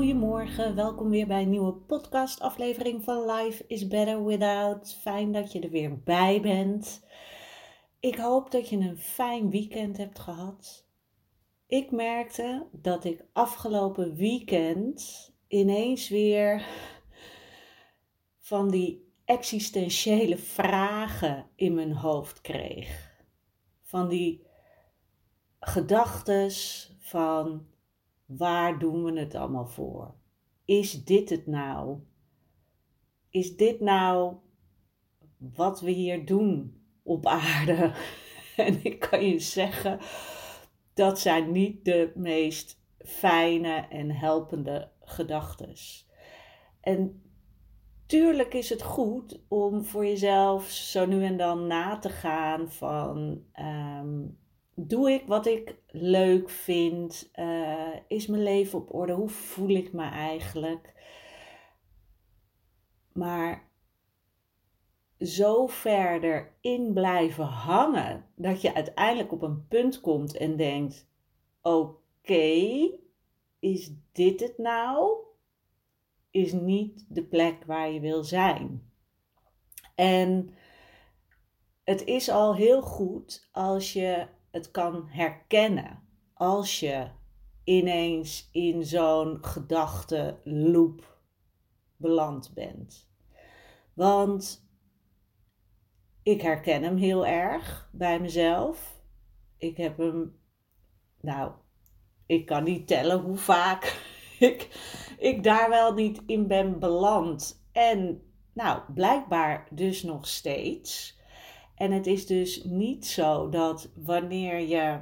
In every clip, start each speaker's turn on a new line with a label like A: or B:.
A: goedemorgen. Welkom weer bij een nieuwe podcastaflevering van Life is Better Without. Fijn dat je er weer bij bent. Ik hoop dat je een fijn weekend hebt gehad. Ik merkte dat ik afgelopen weekend ineens weer van die existentiële vragen in mijn hoofd kreeg. Van die gedachtes van Waar doen we het allemaal voor? Is dit het nou? Is dit nou wat we hier doen op aarde? En ik kan je zeggen, dat zijn niet de meest fijne en helpende gedachten. En tuurlijk is het goed om voor jezelf zo nu en dan na te gaan van ehm, doe ik wat ik leuk vind? Uh, is mijn leven op orde? Hoe voel ik me eigenlijk? Maar zo verder in blijven hangen dat je uiteindelijk op een punt komt en denkt: oké, is dit het nou? Is niet de plek waar je wil zijn. En het is al heel goed als je het kan herkennen als je ineens in zo'n gedachtenloop beland bent. Want ik herken hem heel erg bij mezelf. Ik heb hem, nou, ik kan niet tellen hoe vaak ik, ik daar wel niet in ben beland. En nou, blijkbaar dus nog steeds. En het is dus niet zo dat wanneer je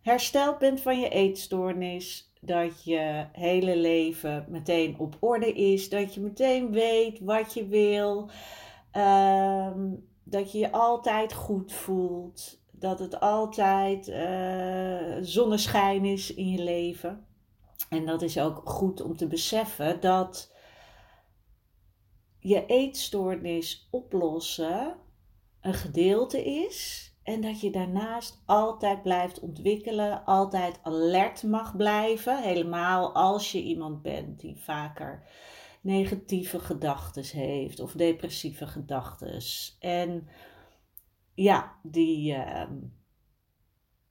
A: hersteld bent van je eetstoornis, dat je hele leven meteen op orde is, dat je meteen weet wat je wil, ehm, dat je je altijd goed voelt, dat het altijd uh, zonneschijn is in je leven. En dat is ook goed om te beseffen dat je eetstoornis oplossen een gedeelte is. En dat je daarnaast altijd blijft ontwikkelen, altijd alert mag blijven. Helemaal als je iemand bent die vaker negatieve gedachten heeft of depressieve gedachten. En ja, die, ehm,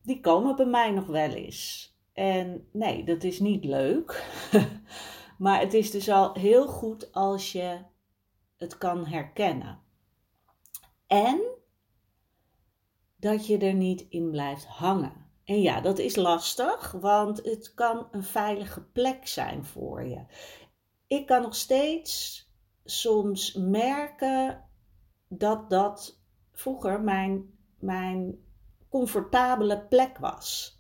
A: die komen bij mij nog wel eens. En nee, dat is niet leuk. maar het is dus al heel goed als je het kan herkennen. En dat je er niet in blijft hangen. En ja, dat is lastig, want het kan een veilige plek zijn voor je. Ik kan nog steeds soms merken dat dat vroeger mijn, mijn comfortabele plek was.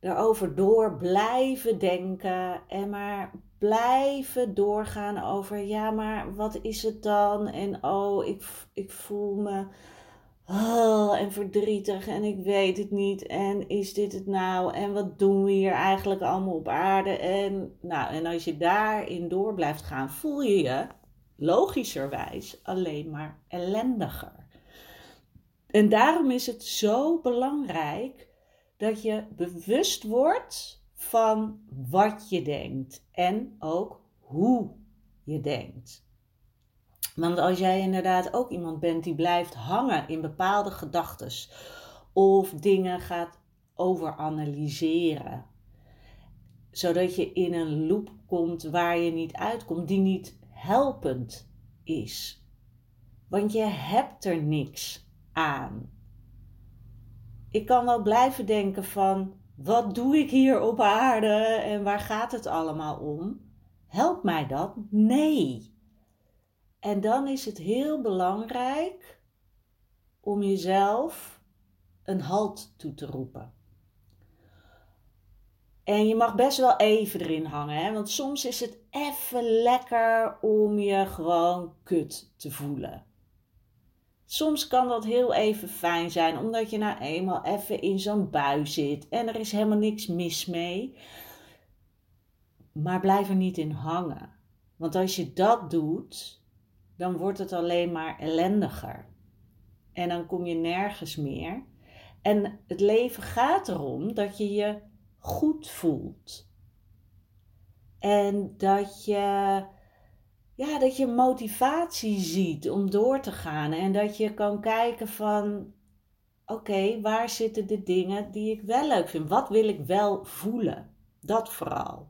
A: Daarover door blijven denken en maar blijven doorgaan over, ja, maar wat is het dan? En oh, ik, ik voel me oh, en verdrietig en ik weet het niet. En is dit het nou? En wat doen we hier eigenlijk allemaal op aarde? En, nou, en als je daarin door blijft gaan, voel je je logischerwijs alleen maar ellendiger. En daarom is het zo belangrijk dat je bewust wordt van wat je denkt en ook hoe je denkt. Want als jij inderdaad ook iemand bent die blijft hangen in bepaalde gedachten of dingen gaat overanalyseren, zodat je in een loop komt waar je niet uitkomt, die niet helpend is. Want je hebt er niks aan. ik kan wel blijven denken van wat doe ik hier op aarde en waar gaat het allemaal om? Helpt mij dat? Nee. En dan is het heel belangrijk om jezelf een halt toe te roepen. En je mag best wel even erin hangen, hè? want soms is het even lekker om je gewoon kut te voelen. Soms kan dat heel even fijn zijn, omdat je nou eenmaal even in zo'n bui zit en er is helemaal niks mis mee. Maar blijf er niet in hangen. Want als je dat doet, dan wordt het alleen maar ellendiger. En dan kom je nergens meer. En het leven gaat erom dat je je goed voelt. En dat je, ja, dat je motivatie ziet om door te gaan. En dat je kan kijken van, oké, waar zitten de dingen die ik wel leuk vind? Wat wil ik wel voelen? Dat vooral.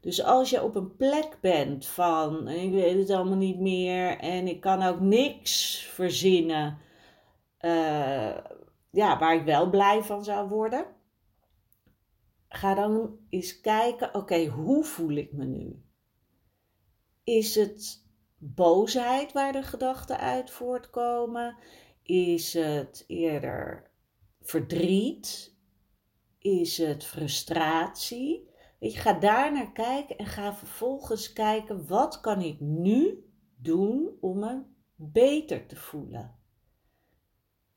A: Dus als je op een plek bent van, ik weet het allemaal niet meer en ik kan ook niks verzinnen, uh, ja, waar ik wel blij van zou worden ga dan eens kijken, oké, hoe voel ik me nu? Is het boosheid waar de gedachten uit voortkomen? Is het eerder verdriet? Is het frustratie? Weet je, ga daar naar kijken en ga vervolgens kijken, wat kan ik nu doen om me beter te voelen?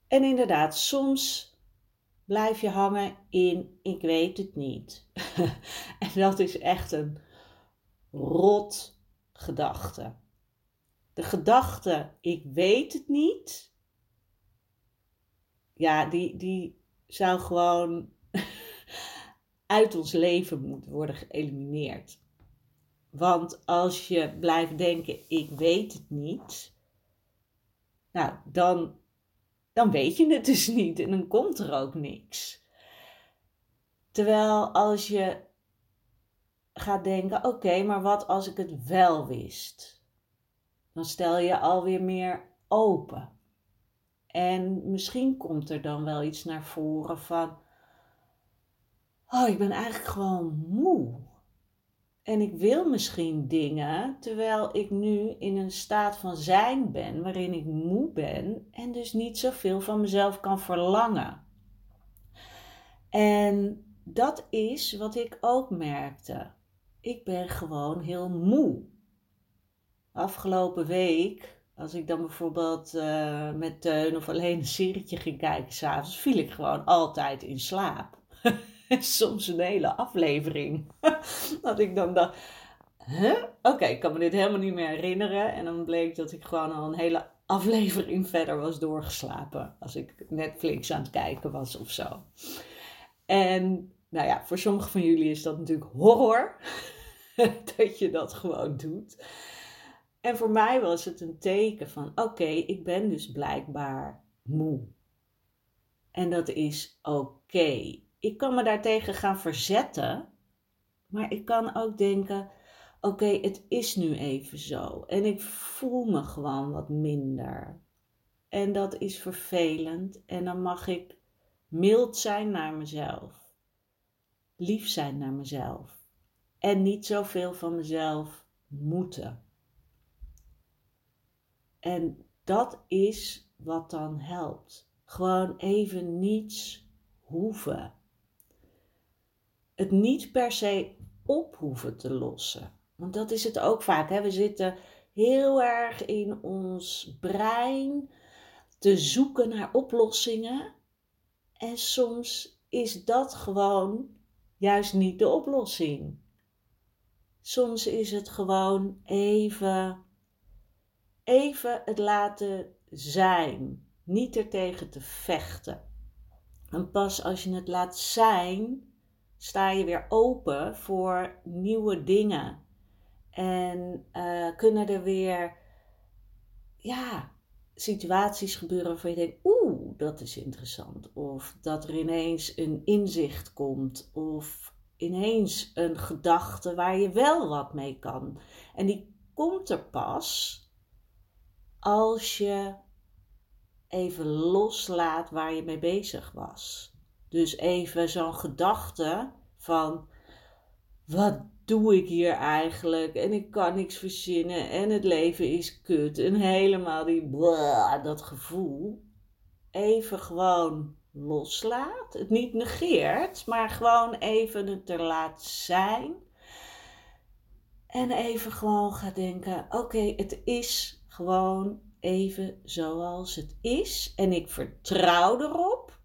A: En inderdaad, soms blijf je hangen in ik weet het niet. en dat is echt een rot gedachte. De gedachte ik weet het niet, ja, die, die zou gewoon uit ons leven moeten worden geëlimineerd. Want als je blijft denken ik weet het niet, nou, dan dan weet je het dus niet en dan komt er ook niks. Terwijl als je gaat denken: oké, maar wat als ik het wel wist? Dan stel je alweer meer open. En misschien komt er dan wel iets naar voren van: oh, ik ben eigenlijk gewoon moe. En ik wil misschien dingen terwijl ik nu in een staat van zijn ben waarin ik moe ben en dus niet zoveel van mezelf kan verlangen. En dat is wat ik ook merkte. Ik ben gewoon heel moe. Afgelopen week, als ik dan bijvoorbeeld uh, met Teun of alleen een serietje ging kijken s'avonds, viel ik gewoon altijd in slaap. soms een hele aflevering. dat ik dan dacht, huh? Oké, ik kan me dit helemaal niet meer herinneren. En dan bleek dat ik gewoon al een hele aflevering verder was doorgeslapen. Als ik Netflix aan het kijken was of zo. En nou ja, voor sommigen van jullie is dat natuurlijk horror. dat je dat gewoon doet. En voor mij was het een teken van: oké, ik ben dus blijkbaar moe. En dat is oké ik kan me daartegen gaan verzetten, maar ik kan ook denken: oké, het is nu even zo. En ik voel me gewoon wat minder. En dat is vervelend. En dan mag ik mild zijn naar mezelf. Lief zijn naar mezelf. En niet zoveel van mezelf moeten. En dat is wat dan helpt. Gewoon even niets hoeven het niet per se op hoeven te lossen. Want dat is het ook vaak. Hè? We zitten heel erg in ons brein te zoeken naar oplossingen. En soms is dat gewoon juist niet de oplossing. Soms is het gewoon even, even het laten zijn. Niet er tegen te vechten. En pas als je het laat zijn, sta je weer open voor nieuwe dingen. En uh, kunnen er weer ja, situaties gebeuren waarvan je denkt, oeh, dat is interessant. Of dat er ineens een inzicht komt. Of ineens een gedachte waar je wel wat mee kan. En die komt er pas als je even loslaat waar je mee bezig was. Dus even zo'n gedachte van wat doe ik hier eigenlijk? En ik kan niks verzinnen en het leven is kut. En helemaal die blah, dat gevoel. Even gewoon loslaat. Het niet negeert, maar gewoon even het er laat zijn. En even gewoon gaat denken: oké, het is gewoon even zoals het is. En ik vertrouw erop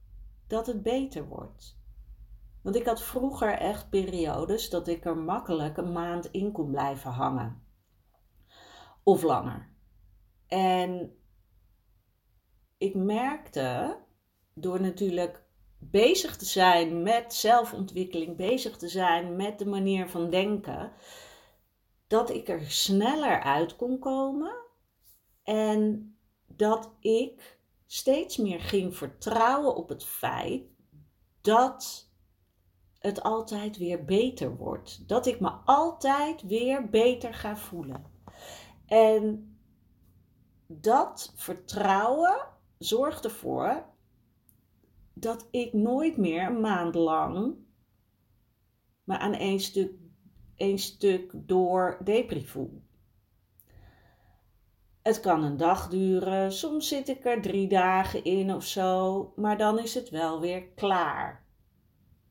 A: dat het beter wordt. Want ik had vroeger echt periodes dat ik er makkelijk een maand in kon blijven hangen. Of langer. En ik merkte, door natuurlijk bezig te zijn met zelfontwikkeling, bezig te zijn met de manier van denken, dat ik er sneller uit kon komen en dat ik steeds meer ging vertrouwen op het feit dat het altijd weer beter wordt. Dat ik me altijd weer beter ga voelen. En dat vertrouwen zorgt ervoor dat ik nooit meer een maand lang me aan één stuk, één stuk door depri voel. Het kan een dag duren, soms zit ik er drie dagen in of zo, maar dan is het wel weer klaar.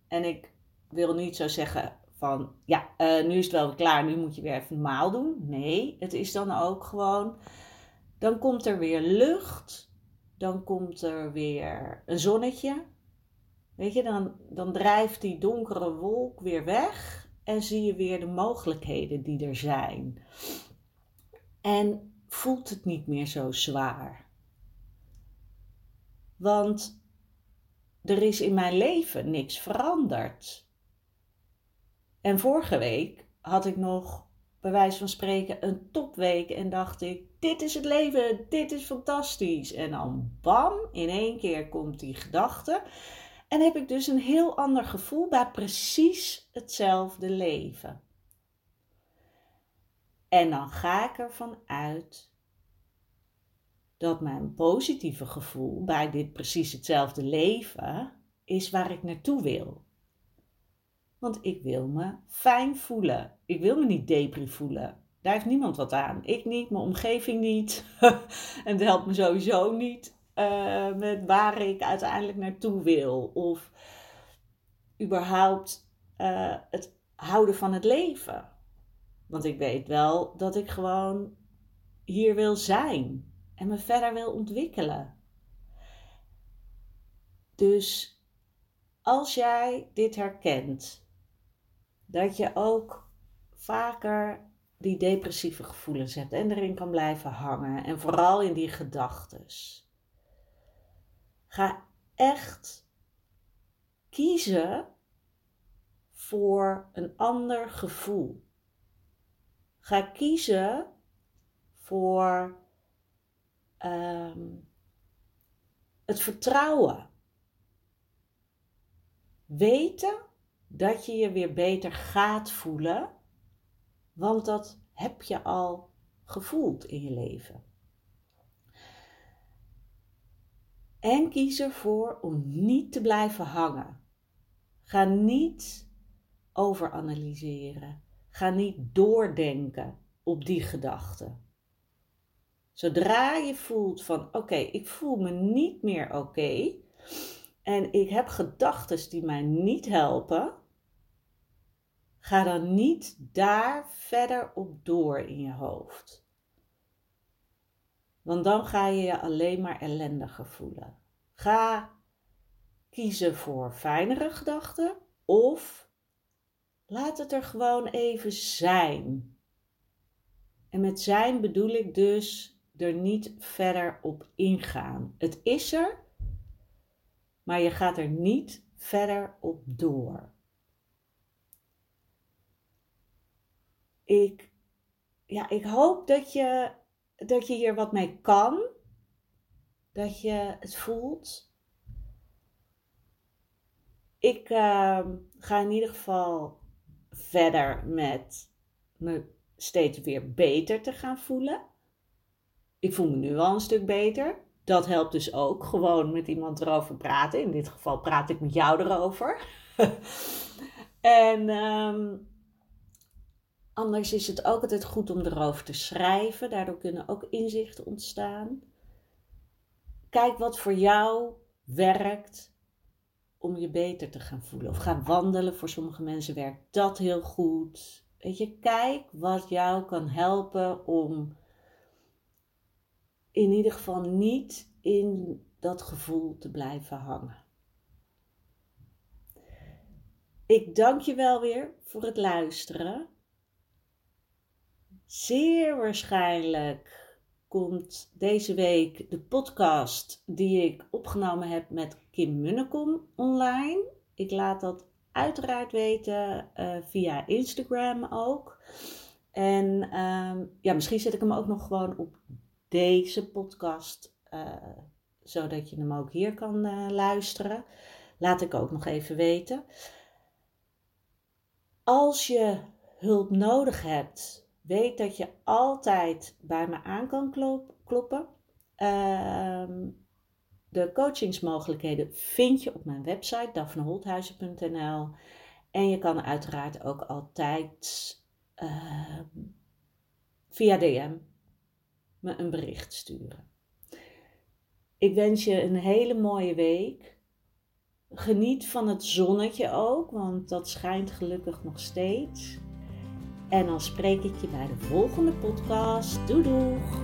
A: En ik wil niet zo zeggen van, ja, uh, nu is het wel klaar, nu moet je weer even normaal doen. Nee, het is dan ook gewoon, dan komt er weer lucht, dan komt er weer een zonnetje. Weet je, dan, dan drijft die donkere wolk weer weg en zie je weer de mogelijkheden die er zijn. En voelt het niet meer zo zwaar. Want er is in mijn leven niks veranderd. En vorige week had ik nog, bij wijze van spreken, een topweek en dacht ik: dit is het leven, dit is fantastisch. En dan bam, in één keer komt die gedachte. En heb ik dus een heel ander gevoel bij precies hetzelfde leven. En dan ga ik ervan uit dat mijn positieve gevoel bij dit precies hetzelfde leven is waar ik naartoe wil. Want ik wil me fijn voelen. Ik wil me niet depri voelen. Daar heeft niemand wat aan. Ik niet, mijn omgeving niet. en het helpt me sowieso niet uh, met waar ik uiteindelijk naartoe wil. Of überhaupt uh, het houden van het leven. Want ik weet wel dat ik gewoon hier wil zijn en me verder wil ontwikkelen. Dus als jij dit herkent, dat je ook vaker die depressieve gevoelens hebt en erin kan blijven hangen en vooral in die gedachtes. Ga echt kiezen voor een ander gevoel. Ga kiezen voor um, het vertrouwen. Weten dat je je weer beter gaat voelen, want dat heb je al gevoeld in je leven. En kies ervoor om niet te blijven hangen. Ga niet overanalyseren. Ga niet doordenken op die gedachten. Zodra je voelt van oké, ik voel me niet meer oké en ik heb gedachten die mij niet helpen, ga dan niet daar verder op door in je hoofd. Want dan ga je je alleen maar ellendiger voelen. Ga kiezen voor fijnere gedachten of laat het er gewoon even zijn. En met zijn bedoel ik dus er niet verder op ingaan. Het is er, maar je gaat er niet verder op door. Ik, ja, ik hoop dat je, dat je hier wat mee kan. Dat je het voelt. Ik uh, ga in ieder geval verder met me steeds weer beter te gaan voelen. Ik voel me nu al een stuk beter. dat helpt dus ook. Gewoon met iemand erover praten. In dit geval praat ik met jou erover. en ehm, anders is het ook altijd goed om erover te schrijven. Daardoor kunnen ook inzichten ontstaan. Kijk wat voor jou werkt om je beter te gaan voelen. Of ga wandelen. Voor sommige mensen werkt dat heel goed. Weet je, kijk wat jou kan helpen om in ieder geval niet in dat gevoel te blijven hangen. Ik dank je wel weer voor het luisteren. Zeer waarschijnlijk komt deze week de podcast die ik opgenomen heb met Kim Munnekom online. Ik laat dat uiteraard weten uh, via Instagram ook. En um, ja, misschien zet ik hem ook nog gewoon op deze podcast, uh, zodat je hem ook hier kan uh, luisteren. Laat ik ook nog even weten. Als je hulp nodig hebt, weet dat je altijd bij me aan kan kloppen. Uh, de coachingsmogelijkheden vind je op mijn website daphneholthuizen.nl en je kan uiteraard ook altijd uh, via DM me een bericht sturen. Ik wens je een hele mooie week. Geniet van het zonnetje ook, want dat schijnt gelukkig nog steeds. En dan spreek ik je bij de volgende podcast. Doei doeg!